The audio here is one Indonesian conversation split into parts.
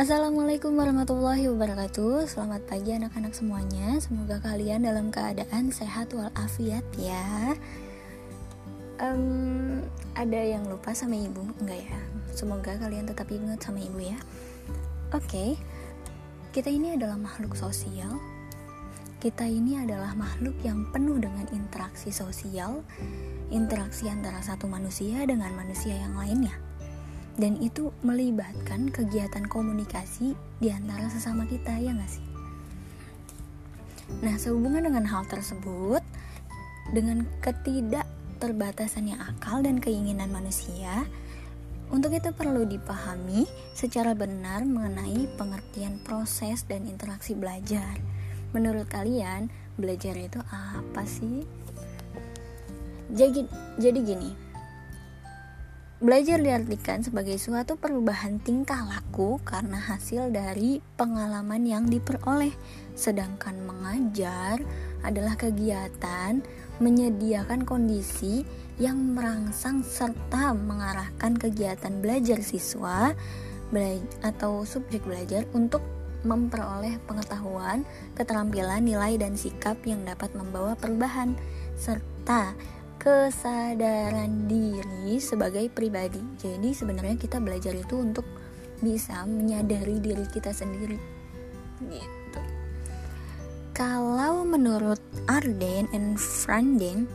Assalamualaikum warahmatullahi wabarakatuh. Selamat pagi anak-anak semuanya. Semoga kalian dalam keadaan sehat walafiat ya. Um, Ada yang lupa sama ibu? Enggak ya? Semoga kalian tetap ingat sama ibu ya. Oke okay. Kita ini adalah makhluk sosial. Kita ini adalah makhluk yang penuh dengan interaksi sosial Interaksi antara satu manusia dengan manusia yang lainnya dan itu melibatkan kegiatan komunikasi di antara sesama kita ya nggak sih? Nah sehubungan dengan hal tersebut dengan ketidakterbatasannya akal dan keinginan manusia untuk itu perlu dipahami secara benar mengenai pengertian proses dan interaksi belajar. Menurut kalian, belajar itu apa sih? Jadi, jadi gini, Belajar diartikan sebagai suatu perubahan tingkah laku karena hasil dari pengalaman yang diperoleh, sedangkan mengajar adalah kegiatan menyediakan kondisi yang merangsang serta mengarahkan kegiatan belajar siswa atau subjek belajar untuk memperoleh pengetahuan, keterampilan, nilai, dan sikap yang dapat membawa perubahan serta kesadaran diri sebagai pribadi. Jadi sebenarnya kita belajar itu untuk bisa menyadari diri kita sendiri. Gitu. Kalau menurut Arden and Franden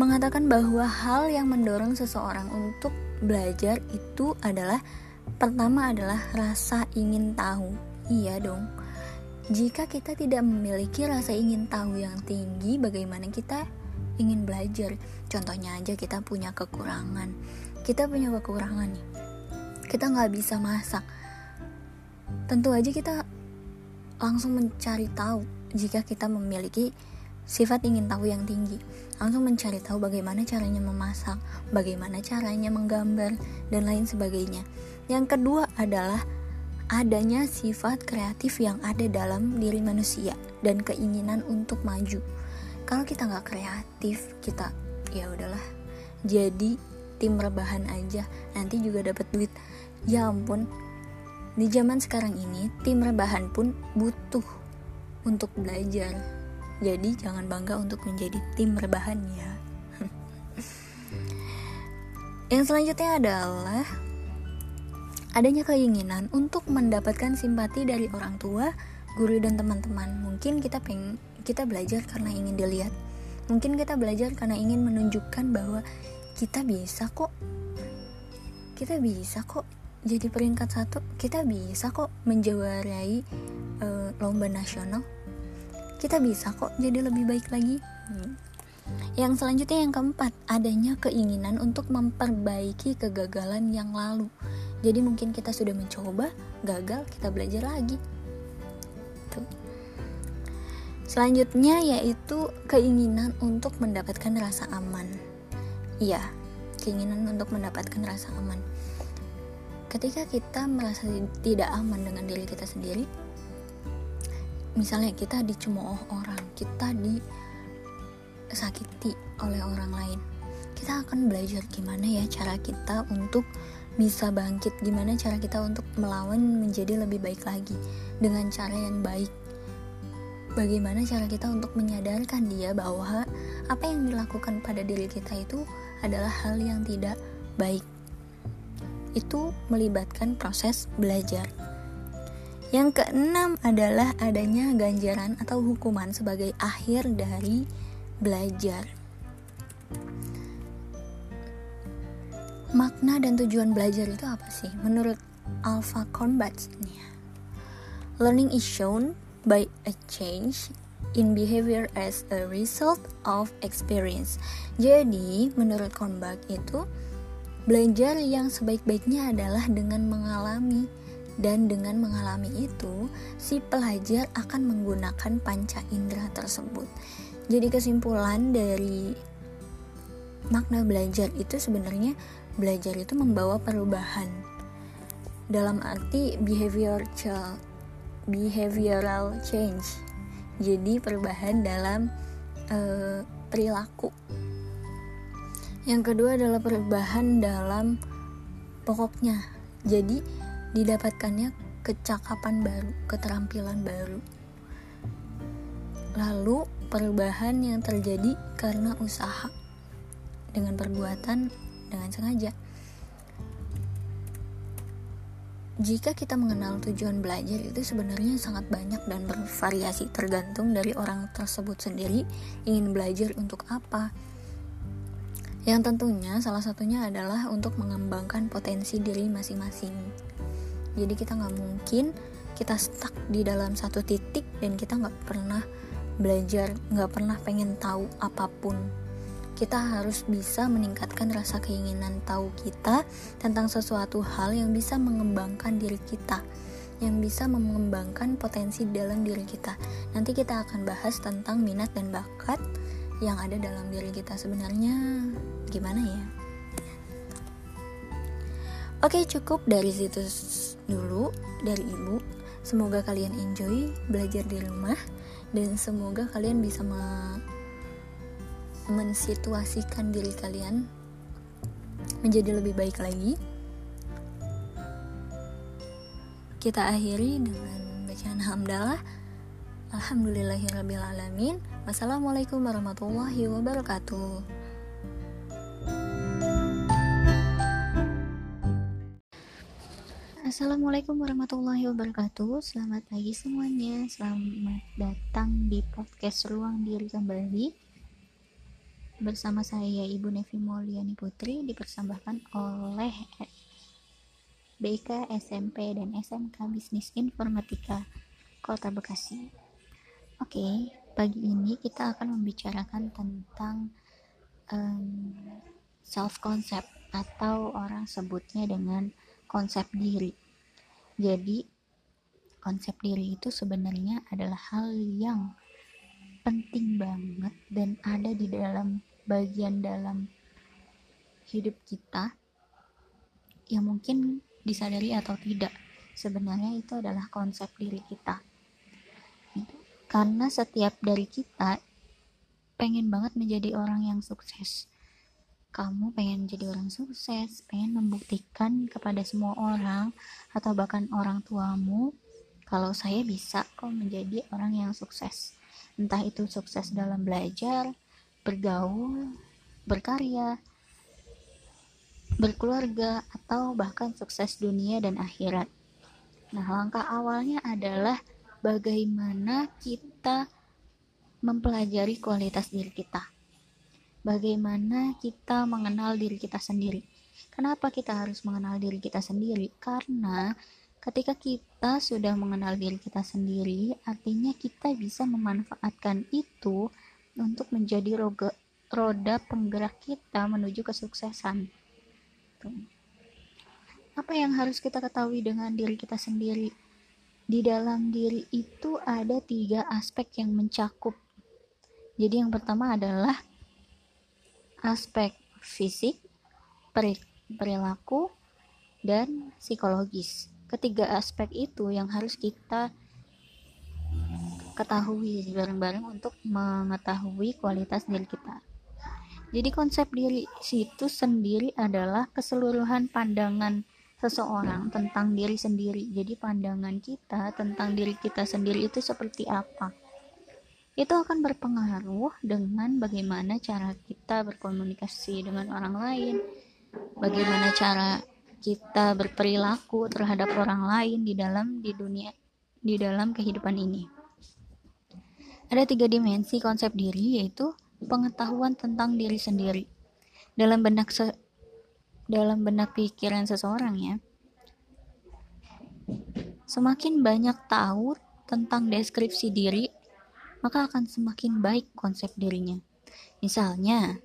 mengatakan bahwa hal yang mendorong seseorang untuk belajar itu adalah pertama adalah rasa ingin tahu. Iya dong jika kita tidak memiliki rasa ingin tahu yang tinggi, bagaimana kita ingin belajar? Contohnya aja kita punya kekurangan. Kita punya kekurangan nih. Kita nggak bisa masak. Tentu aja kita langsung mencari tahu jika kita memiliki sifat ingin tahu yang tinggi. Langsung mencari tahu bagaimana caranya memasak, bagaimana caranya menggambar, dan lain sebagainya. Yang kedua adalah adanya sifat kreatif yang ada dalam diri manusia dan keinginan untuk maju. Kalau kita nggak kreatif, kita ya udahlah. Jadi tim rebahan aja, nanti juga dapat duit. Ya ampun, di zaman sekarang ini tim rebahan pun butuh untuk belajar. Jadi jangan bangga untuk menjadi tim rebahan ya. Yang selanjutnya adalah adanya keinginan untuk mendapatkan simpati dari orang tua, guru dan teman-teman. Mungkin kita peng kita belajar karena ingin dilihat. Mungkin kita belajar karena ingin menunjukkan bahwa kita bisa kok. Kita bisa kok jadi peringkat satu. Kita bisa kok menjuarai uh, lomba nasional. Kita bisa kok jadi lebih baik lagi. Hmm. Yang selanjutnya yang keempat, adanya keinginan untuk memperbaiki kegagalan yang lalu. Jadi mungkin kita sudah mencoba, gagal, kita belajar lagi. Tuh. Selanjutnya yaitu keinginan untuk mendapatkan rasa aman. Iya, keinginan untuk mendapatkan rasa aman. Ketika kita merasa tidak aman dengan diri kita sendiri, misalnya kita dicemooh orang, kita disakiti oleh orang lain, kita akan belajar gimana ya cara kita untuk bisa bangkit gimana cara kita untuk melawan menjadi lebih baik lagi? Dengan cara yang baik. Bagaimana cara kita untuk menyadarkan dia bahwa apa yang dilakukan pada diri kita itu adalah hal yang tidak baik. Itu melibatkan proses belajar. Yang keenam adalah adanya ganjaran atau hukuman sebagai akhir dari belajar makna dan tujuan belajar itu apa sih? Menurut Alpha Combat nih, learning is shown by a change in behavior as a result of experience. Jadi, menurut Combat itu belajar yang sebaik-baiknya adalah dengan mengalami dan dengan mengalami itu si pelajar akan menggunakan panca indera tersebut. Jadi kesimpulan dari makna belajar itu sebenarnya belajar itu membawa perubahan. Dalam arti behavior behavioral change. Jadi perubahan dalam uh, perilaku. Yang kedua adalah perubahan dalam pokoknya. Jadi didapatkannya kecakapan baru keterampilan baru. Lalu perubahan yang terjadi karena usaha dengan perbuatan dengan sengaja jika kita mengenal tujuan belajar itu sebenarnya sangat banyak dan bervariasi tergantung dari orang tersebut sendiri ingin belajar untuk apa. Yang tentunya salah satunya adalah untuk mengembangkan potensi diri masing-masing. Jadi kita nggak mungkin kita stuck di dalam satu titik dan kita nggak pernah belajar, nggak pernah pengen tahu apa pun kita harus bisa meningkatkan rasa keinginan tahu kita tentang sesuatu hal yang bisa mengembangkan diri kita yang bisa mengembangkan potensi dalam diri kita. Nanti kita akan bahas tentang minat dan bakat yang ada dalam diri kita sebenarnya gimana ya? Oke, cukup dari situ dulu dari Ibu. Semoga kalian enjoy belajar di rumah dan semoga kalian bisa mensituasikan diri kalian menjadi lebih baik lagi. Kita akhiri dengan bacaan hamdalah. Alhamdulillahirrabbilalamin. Wassalamualaikum warahmatullahi wabarakatuh. Assalamualaikum warahmatullahi wabarakatuh Selamat pagi semuanya Selamat datang di podcast Ruang Diri Kembali bersama saya Ibu Nevi Mauliani Putri dipersembahkan oleh BK SMP dan SMK Bisnis Informatika Kota Bekasi. Oke, pagi ini kita akan membicarakan tentang um, self concept atau orang sebutnya dengan konsep diri. Jadi, konsep diri itu sebenarnya adalah hal yang penting banget dan ada di dalam bagian dalam hidup kita yang mungkin disadari atau tidak. Sebenarnya itu adalah konsep diri kita. Karena setiap dari kita pengen banget menjadi orang yang sukses. Kamu pengen jadi orang sukses pengen membuktikan kepada semua orang atau bahkan orang tuamu kalau saya bisa kok menjadi orang yang sukses. Entah itu sukses dalam belajar bergaul, berkarya, berkeluarga, atau bahkan sukses dunia dan akhirat. Nah, langkah awalnya adalah bagaimana kita mempelajari kualitas diri kita. Bagaimana kita mengenal diri kita sendiri. Kenapa kita harus mengenal diri kita sendiri? Karena ketika kita sudah mengenal diri kita sendiri, artinya kita bisa memanfaatkan itu untuk menjadi roga, roda penggerak kita menuju kesuksesan. Apa yang harus kita ketahui dengan diri kita sendiri? Di dalam diri itu ada tiga aspek yang mencakup. Jadi yang pertama adalah aspek fisik, perilaku, dan psikologis. Ketiga aspek itu yang harus kita ketahui bareng-bareng untuk mengetahui kualitas diri kita. Jadi konsep diri situ sendiri adalah keseluruhan pandangan seseorang tentang diri sendiri. Jadi pandangan kita tentang diri kita sendiri itu seperti apa? Itu akan berpengaruh dengan bagaimana cara kita berkomunikasi dengan orang lain, bagaimana cara kita berperilaku terhadap orang lain di dalam di dunia di dalam kehidupan ini. Ada tiga dimensi konsep diri yaitu pengetahuan tentang diri sendiri. Dalam benak se dalam benak pikiran seseorang ya. Semakin banyak tahu tentang deskripsi diri, maka akan semakin baik konsep dirinya. Misalnya,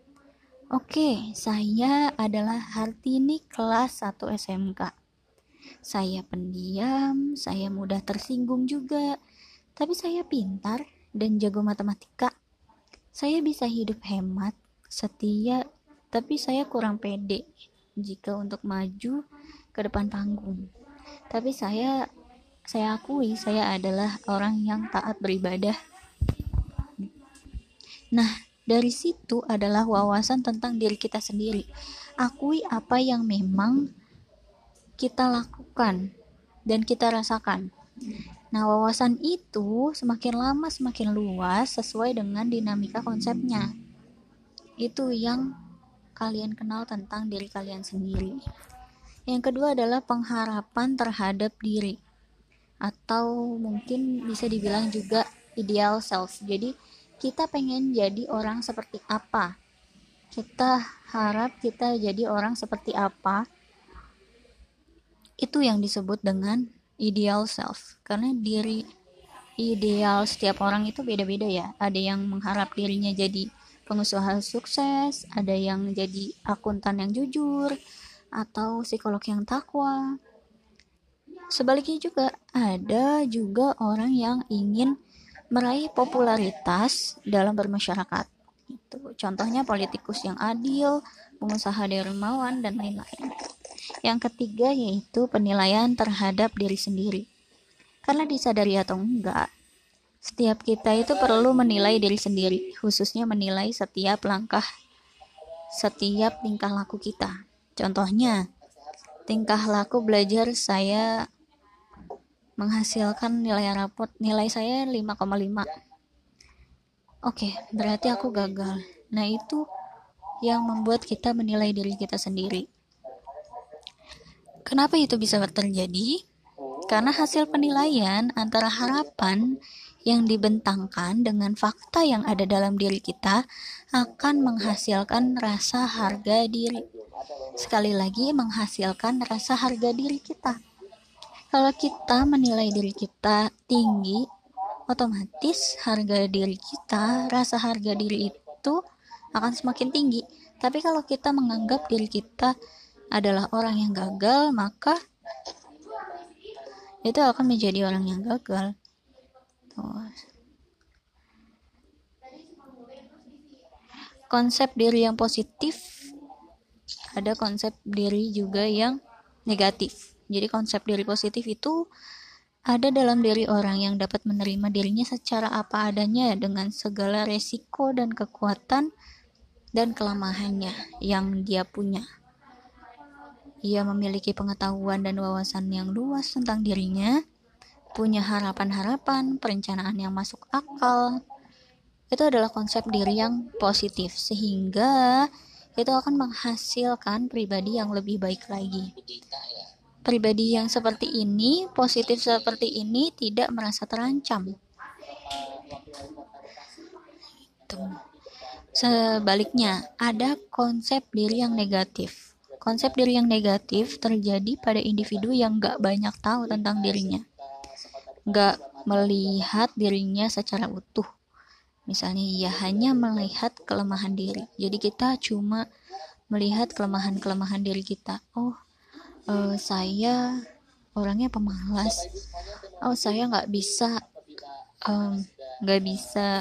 oke, okay, saya adalah Hartini kelas 1 SMK. Saya pendiam, saya mudah tersinggung juga, tapi saya pintar dan jago matematika, saya bisa hidup hemat, setia, tapi saya kurang pede jika untuk maju ke depan panggung. Tapi saya saya akui saya adalah orang yang taat beribadah. Nah, dari situ adalah wawasan tentang diri kita sendiri. Akui apa yang memang kita lakukan dan kita rasakan. Nah, wawasan itu semakin lama semakin luas sesuai dengan dinamika konsepnya. Itu yang kalian kenal tentang diri kalian sendiri. Yang kedua adalah pengharapan terhadap diri atau mungkin bisa dibilang juga ideal self. Jadi kita pengen jadi orang seperti apa? Kita harap kita jadi orang seperti apa? Itu yang disebut dengan ideal self. Karena diri ideal setiap orang itu beda-beda ya. Ada yang mengharap dirinya jadi pengusaha sukses, ada yang jadi akuntan yang jujur, atau psikolog yang takwa, Sebaliknya juga ada juga orang yang ingin meraih popularitas dalam bermasyarakat. Itu contohnya politikus yang adil, pengusaha dermawan dan lain-lain. Yang ketiga yaitu penilaian terhadap diri sendiri. Karena disadari atau enggak, setiap kita itu perlu menilai diri sendiri, khususnya menilai setiap langkah, setiap tingkah laku kita. Contohnya, tingkah laku belajar saya menghasilkan nilai rapot nilai saya 5,5 oke berarti aku gagal nah itu yang membuat kita menilai diri kita sendiri kenapa itu bisa terjadi? Karena hasil penilaian antara harapan yang dibentangkan dengan fakta yang ada dalam diri kita akan menghasilkan rasa harga diri. Sekali lagi, menghasilkan rasa harga diri kita. Kalau kita menilai diri kita tinggi otomatis harga diri kita rasa harga diri itu akan semakin tinggi. Tapi kalau kita menganggap diri kita adalah orang yang gagal maka itu akan menjadi orang yang gagal Tuh. konsep diri yang positif ada konsep diri juga yang negatif jadi konsep diri positif itu ada dalam diri orang yang dapat menerima dirinya secara apa adanya dengan segala resiko dan kekuatan dan kelemahannya yang dia punya. Ia memiliki pengetahuan dan wawasan yang luas tentang dirinya, punya harapan-harapan, perencanaan yang masuk akal. Itu adalah konsep diri yang positif, sehingga itu akan menghasilkan pribadi yang lebih baik lagi pribadi yang seperti ini, positif seperti ini tidak merasa terancam. Sebaliknya, ada konsep diri yang negatif. Konsep diri yang negatif terjadi pada individu yang gak banyak tahu tentang dirinya. Gak melihat dirinya secara utuh. Misalnya, ia hanya melihat kelemahan diri. Jadi kita cuma melihat kelemahan-kelemahan diri kita. Oh, uh, saya orangnya pemalas oh saya nggak bisa nggak um, bisa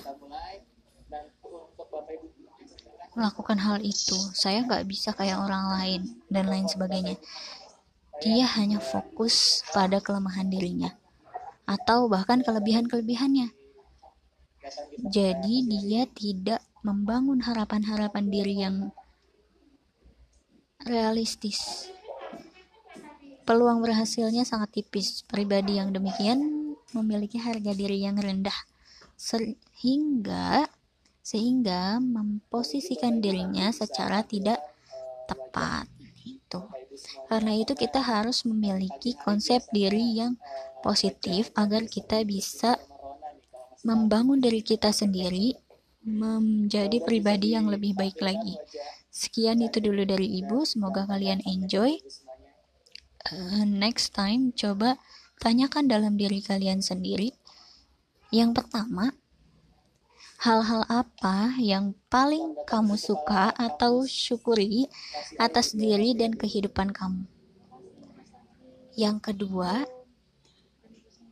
melakukan hal itu saya nggak bisa kayak orang lain dan lain sebagainya. Dia hanya fokus pada kelemahan dirinya atau bahkan kelebihan-kelebihannya. Jadi dia tidak membangun harapan-harapan diri yang realistis. Peluang berhasilnya sangat tipis. Pribadi yang demikian memiliki harga diri yang rendah. Sehingga sehingga memposisikan dirinya secara tidak tepat itu. Karena itu kita harus memiliki konsep diri yang positif agar kita bisa membangun diri kita sendiri menjadi pribadi yang lebih baik lagi. Sekian itu dulu dari Ibu, semoga kalian enjoy uh, next time coba tanyakan dalam diri kalian sendiri. Yang pertama, hal-hal apa yang paling kamu suka atau syukuri atas diri dan kehidupan kamu. Yang kedua,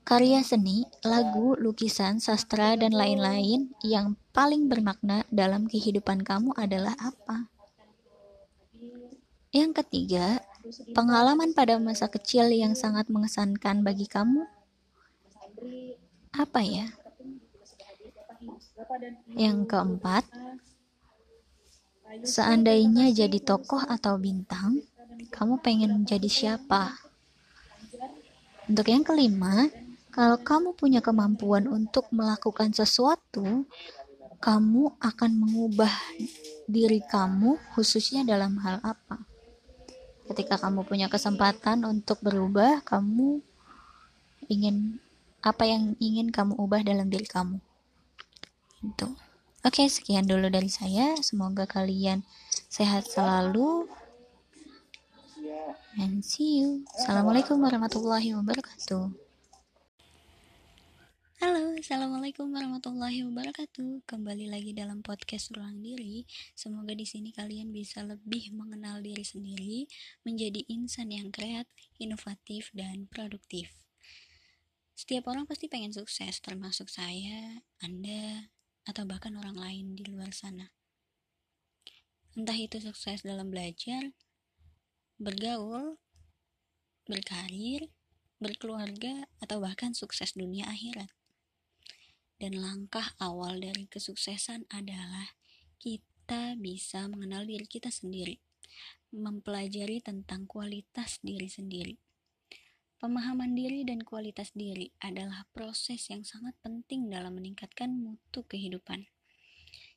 karya seni, lagu, lukisan, sastra, dan lain-lain yang paling bermakna dalam kehidupan kamu adalah apa? Yang ketiga, Pengalaman pada masa kecil yang sangat mengesankan bagi kamu apa ya? Yang keempat, seandainya jadi tokoh atau bintang, kamu pengen jadi siapa? Untuk yang kelima, kalau kamu punya kemampuan untuk melakukan sesuatu, kamu akan mengubah diri kamu khususnya dalam hal apa? Ketika kamu punya kesempatan untuk berubah, kamu ingin apa yang ingin kamu ubah dalam diri kamu. Itu. Oke, sekian dulu dari saya. Semoga kalian sehat selalu. And see you. Assalamualaikum warahmatullahi wabarakatuh. Halo, Assalamualaikum warahmatullahi wabarakatuh. Kembali lagi dalam podcast Ruang Diri. Semoga di sini kalian bisa lebih mengenal diri sendiri, menjadi insan yang kreatif, inovatif, dan produktif. Setiap orang pasti pengen sukses, termasuk saya, Anda, atau bahkan orang lain di luar sana. Entah itu sukses dalam belajar, bergaul, berkarir, berkeluarga, atau bahkan sukses dunia akhirat. Dan langkah awal dari kesuksesan adalah kita bisa mengenal diri kita sendiri, mempelajari tentang kualitas diri sendiri. Pemahaman diri dan kualitas diri adalah proses yang sangat penting dalam meningkatkan mutu kehidupan.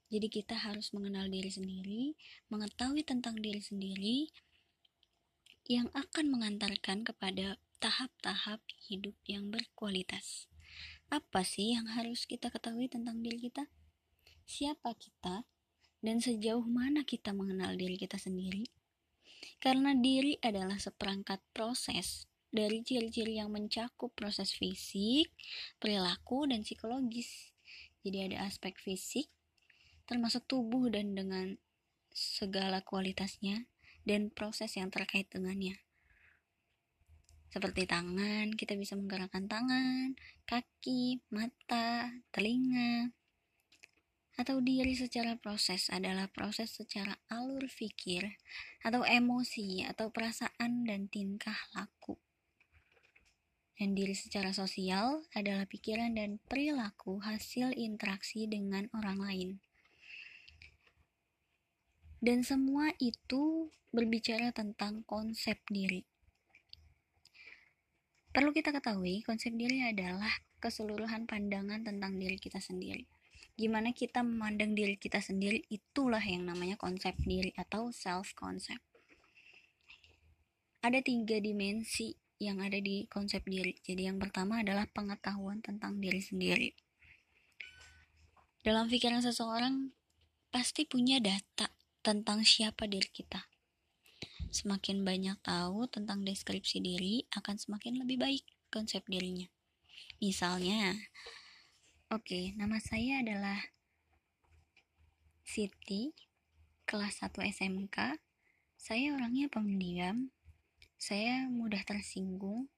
Jadi kita harus mengenal diri sendiri, mengetahui tentang diri sendiri, yang akan mengantarkan kepada tahap-tahap hidup yang berkualitas. Apa sih yang harus kita ketahui tentang diri kita? Siapa kita? Dan sejauh mana kita mengenal diri kita sendiri? Karena diri adalah seperangkat proses dari ciri-ciri yang mencakup proses fisik, perilaku, dan psikologis. Jadi ada aspek fisik, termasuk tubuh dan dengan segala kualitasnya, dan proses yang terkait dengannya. Seperti tangan, kita bisa menggerakkan tangan, kaki, mata, telinga, atau diri secara proses adalah proses secara alur pikir atau emosi atau perasaan dan tingkah laku. Dan diri secara sosial adalah pikiran dan perilaku hasil interaksi dengan orang lain. Dan semua itu berbicara tentang konsep diri. Perlu kita ketahui, konsep diri adalah keseluruhan pandangan tentang diri kita sendiri. Gimana kita memandang diri kita sendiri, itulah yang namanya konsep diri atau self-concept. Ada tiga dimensi yang ada di konsep diri. Jadi yang pertama adalah pengetahuan tentang diri sendiri. Dalam pikiran seseorang pasti punya data tentang siapa diri kita. Semakin banyak tahu tentang deskripsi diri, akan semakin lebih baik konsep dirinya. Misalnya, oke, okay, nama saya adalah Siti, kelas 1 SMK. Saya orangnya pendiam, saya mudah tersinggung,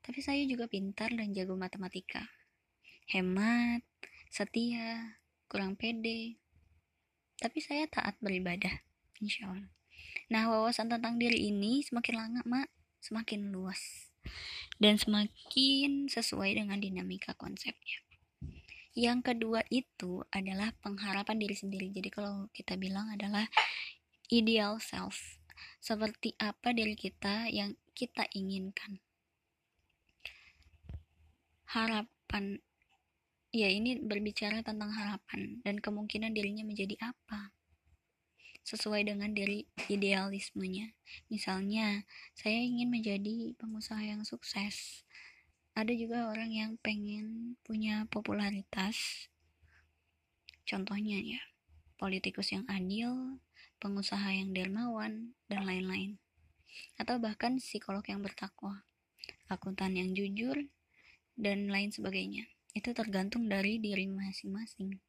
tapi saya juga pintar dan jago matematika. Hemat, setia, kurang pede, tapi saya taat beribadah insya Allah. Nah wawasan tentang diri ini semakin lama mak semakin luas dan semakin sesuai dengan dinamika konsepnya. Yang kedua itu adalah pengharapan diri sendiri. Jadi kalau kita bilang adalah ideal self seperti apa diri kita yang kita inginkan. Harapan ya ini berbicara tentang harapan dan kemungkinan dirinya menjadi apa sesuai dengan diri idealismenya. Misalnya saya ingin menjadi pengusaha yang sukses. Ada juga orang yang pengen punya popularitas. Contohnya ya politikus yang adil pengusaha yang dermawan dan lain-lain atau bahkan psikolog yang bertakwa akuntan yang jujur dan lain sebagainya itu tergantung dari diri masing-masing.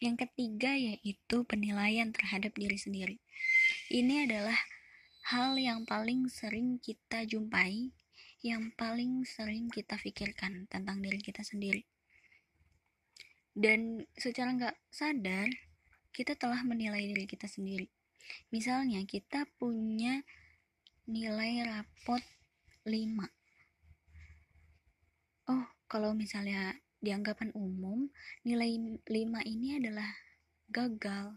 Yang ketiga yaitu penilaian terhadap diri sendiri. Ini adalah hal yang paling sering kita jumpai, yang paling sering kita pikirkan tentang diri kita sendiri. Dan secara nggak sadar, kita telah menilai diri kita sendiri. Misalnya, kita punya nilai rapot 5. Oh, kalau misalnya di anggapan umum, nilai 5 ini adalah gagal.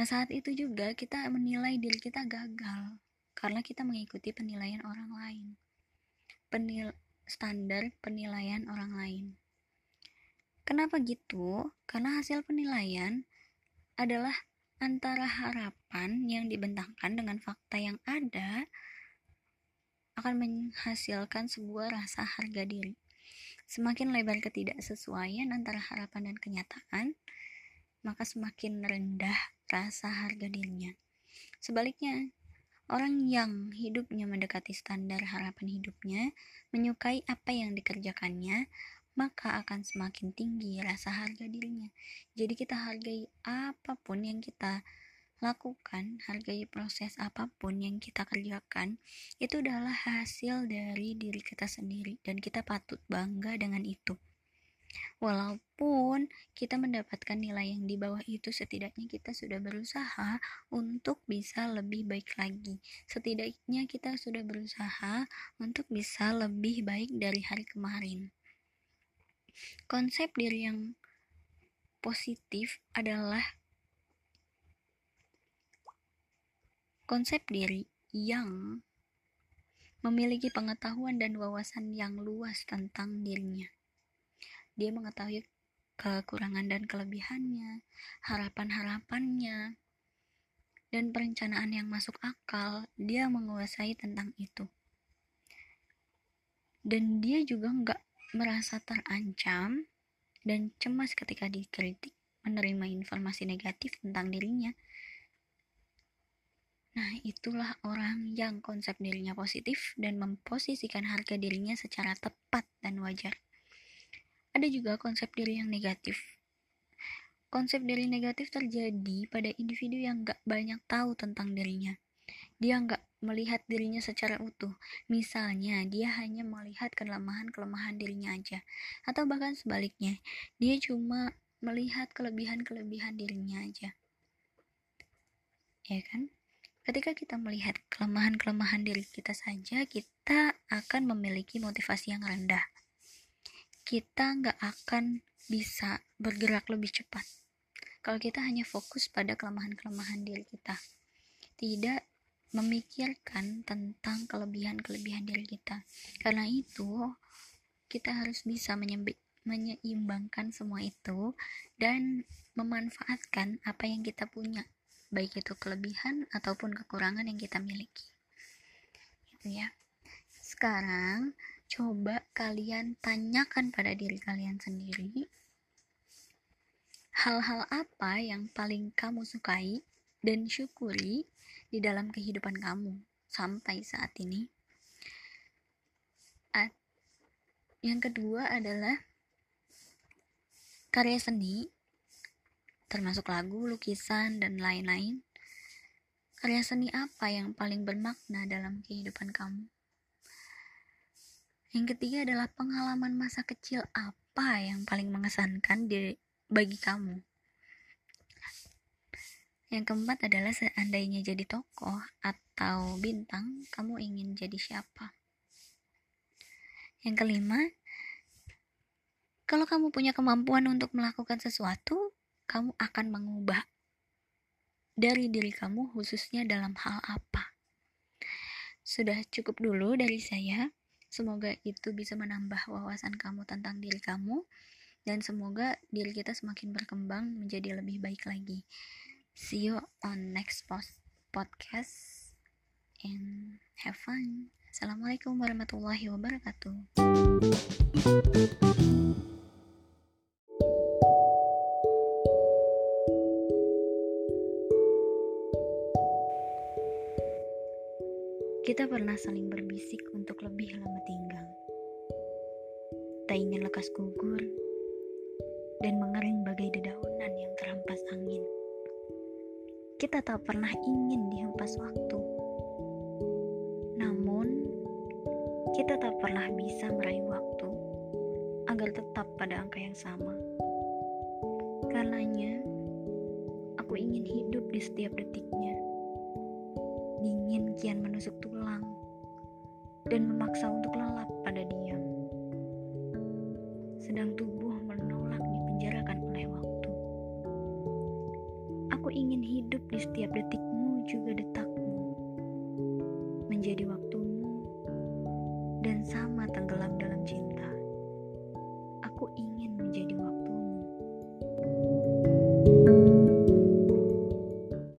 Nah, saat itu juga kita menilai diri kita gagal karena kita mengikuti penilaian orang lain. Penil standar penilaian orang lain. Kenapa gitu? Karena hasil penilaian adalah antara harapan yang dibentangkan dengan fakta yang ada akan menghasilkan sebuah rasa harga diri. Semakin lebar ketidaksesuaian antara harapan dan kenyataan, maka semakin rendah rasa harga dirinya. Sebaliknya, orang yang hidupnya mendekati standar harapan hidupnya, menyukai apa yang dikerjakannya, maka akan semakin tinggi rasa harga dirinya. Jadi kita hargai apa pun yang kita lakukan, hargai proses apa pun yang kita kerjakan, itu adalah hasil dari diri kita sendiri dan kita patut bangga dengan itu. Walaupun kita mendapatkan nilai yang di bawah itu, setidaknya kita sudah berusaha untuk bisa lebih baik lagi. Setidaknya kita sudah berusaha untuk bisa lebih baik dari hari kemarin. Konsep diri yang positif adalah Konsep diri yang memiliki pengetahuan dan wawasan yang luas tentang dirinya. Dia mengetahui kekurangan dan kelebihannya, harapan-harapannya, dan perencanaan yang masuk akal. Dia menguasai tentang itu. Dan dia juga nggak merasa terancam dan cemas ketika dikritik menerima informasi negatif tentang dirinya Nah, itulah orang yang konsep dirinya positif dan memposisikan harga dirinya secara tepat dan wajar. Ada juga konsep diri yang negatif. Konsep diri negatif terjadi pada individu yang gak banyak tahu tentang dirinya. Dia gak melihat dirinya secara utuh. Misalnya, dia hanya melihat kelemahan-kelemahan dirinya aja. Atau bahkan sebaliknya, dia cuma melihat kelebihan-kelebihan dirinya aja. Ya kan? Ketika kita melihat kelemahan-kelemahan diri kita saja, kita akan memiliki motivasi yang rendah. Kita nggak akan bisa bergerak lebih cepat. Kalau kita hanya fokus pada kelemahan-kelemahan diri kita, tidak memikirkan tentang kelebihan-kelebihan diri kita. Karena itu, kita harus bisa menyeimbangkan semua itu dan memanfaatkan apa yang kita punya. Baik itu kelebihan ataupun kekurangan yang kita miliki. Gitu ya. Sekarang coba kalian tanyakan pada diri kalian sendiri hal-hal apa yang paling kamu sukai dan syukuri di dalam kehidupan kamu sampai saat ini yang kedua adalah karya seni termasuk lagu, lukisan, dan lain-lain. Karya seni apa yang paling bermakna dalam kehidupan kamu? Yang ketiga adalah pengalaman masa kecil apa yang paling mengesankan di, bagi kamu? Yang keempat adalah seandainya jadi tokoh atau bintang, kamu ingin jadi siapa? Yang kelima, kalau kamu punya kemampuan untuk melakukan sesuatu, kamu akan mengubah dari diri kamu khususnya dalam hal apa. Sudah cukup dulu dari saya. Semoga itu bisa menambah wawasan kamu tentang diri kamu dan semoga diri kita semakin berkembang menjadi lebih baik lagi. See you on next post podcast and have fun. Assalamualaikum warahmatullahi wabarakatuh. Kita pernah saling berbisik untuk lebih lama tinggal. Tak ingin lekas gugur dan mengering bagai dedaunan yang terhempas angin. Kita tak pernah ingin dihempas waktu. Namun, kita tak pernah bisa meraih waktu agar tetap pada angka yang sama. Karenanya, aku ingin hidup di setiap detiknya dingin kian menusuk tulang dan memaksa untuk lelap pada diam. Sedang tubuh